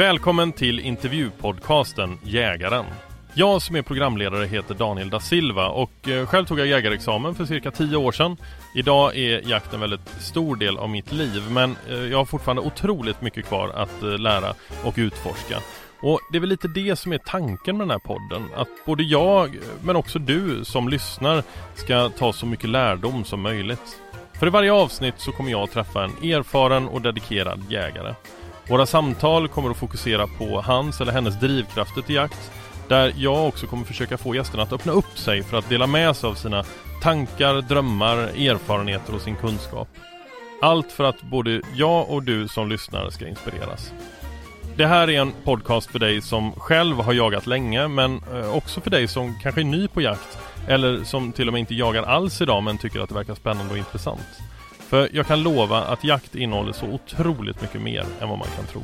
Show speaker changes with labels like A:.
A: Välkommen till intervjupodcasten Jägaren. Jag som är programledare heter Daniel da Silva och eh, själv tog jag jägarexamen för cirka 10 år sedan. Idag är jakt en väldigt stor del av mitt liv men eh, jag har fortfarande otroligt mycket kvar att eh, lära och utforska. Och det är väl lite det som är tanken med den här podden. Att både jag men också du som lyssnar ska ta så mycket lärdom som möjligt. För i varje avsnitt så kommer jag att träffa en erfaren och dedikerad jägare. Våra samtal kommer att fokusera på hans eller hennes drivkrafter till jakt där jag också kommer försöka få gästerna att öppna upp sig för att dela med sig av sina tankar, drömmar, erfarenheter och sin kunskap. Allt för att både jag och du som lyssnar ska inspireras. Det här är en podcast för dig som själv har jagat länge men eh, också för dig som kanske är ny på jakt eller som till och med inte jagar alls idag men tycker att det verkar spännande och intressant. För jag kan lova att jakt innehåller så otroligt mycket mer än vad man kan tro.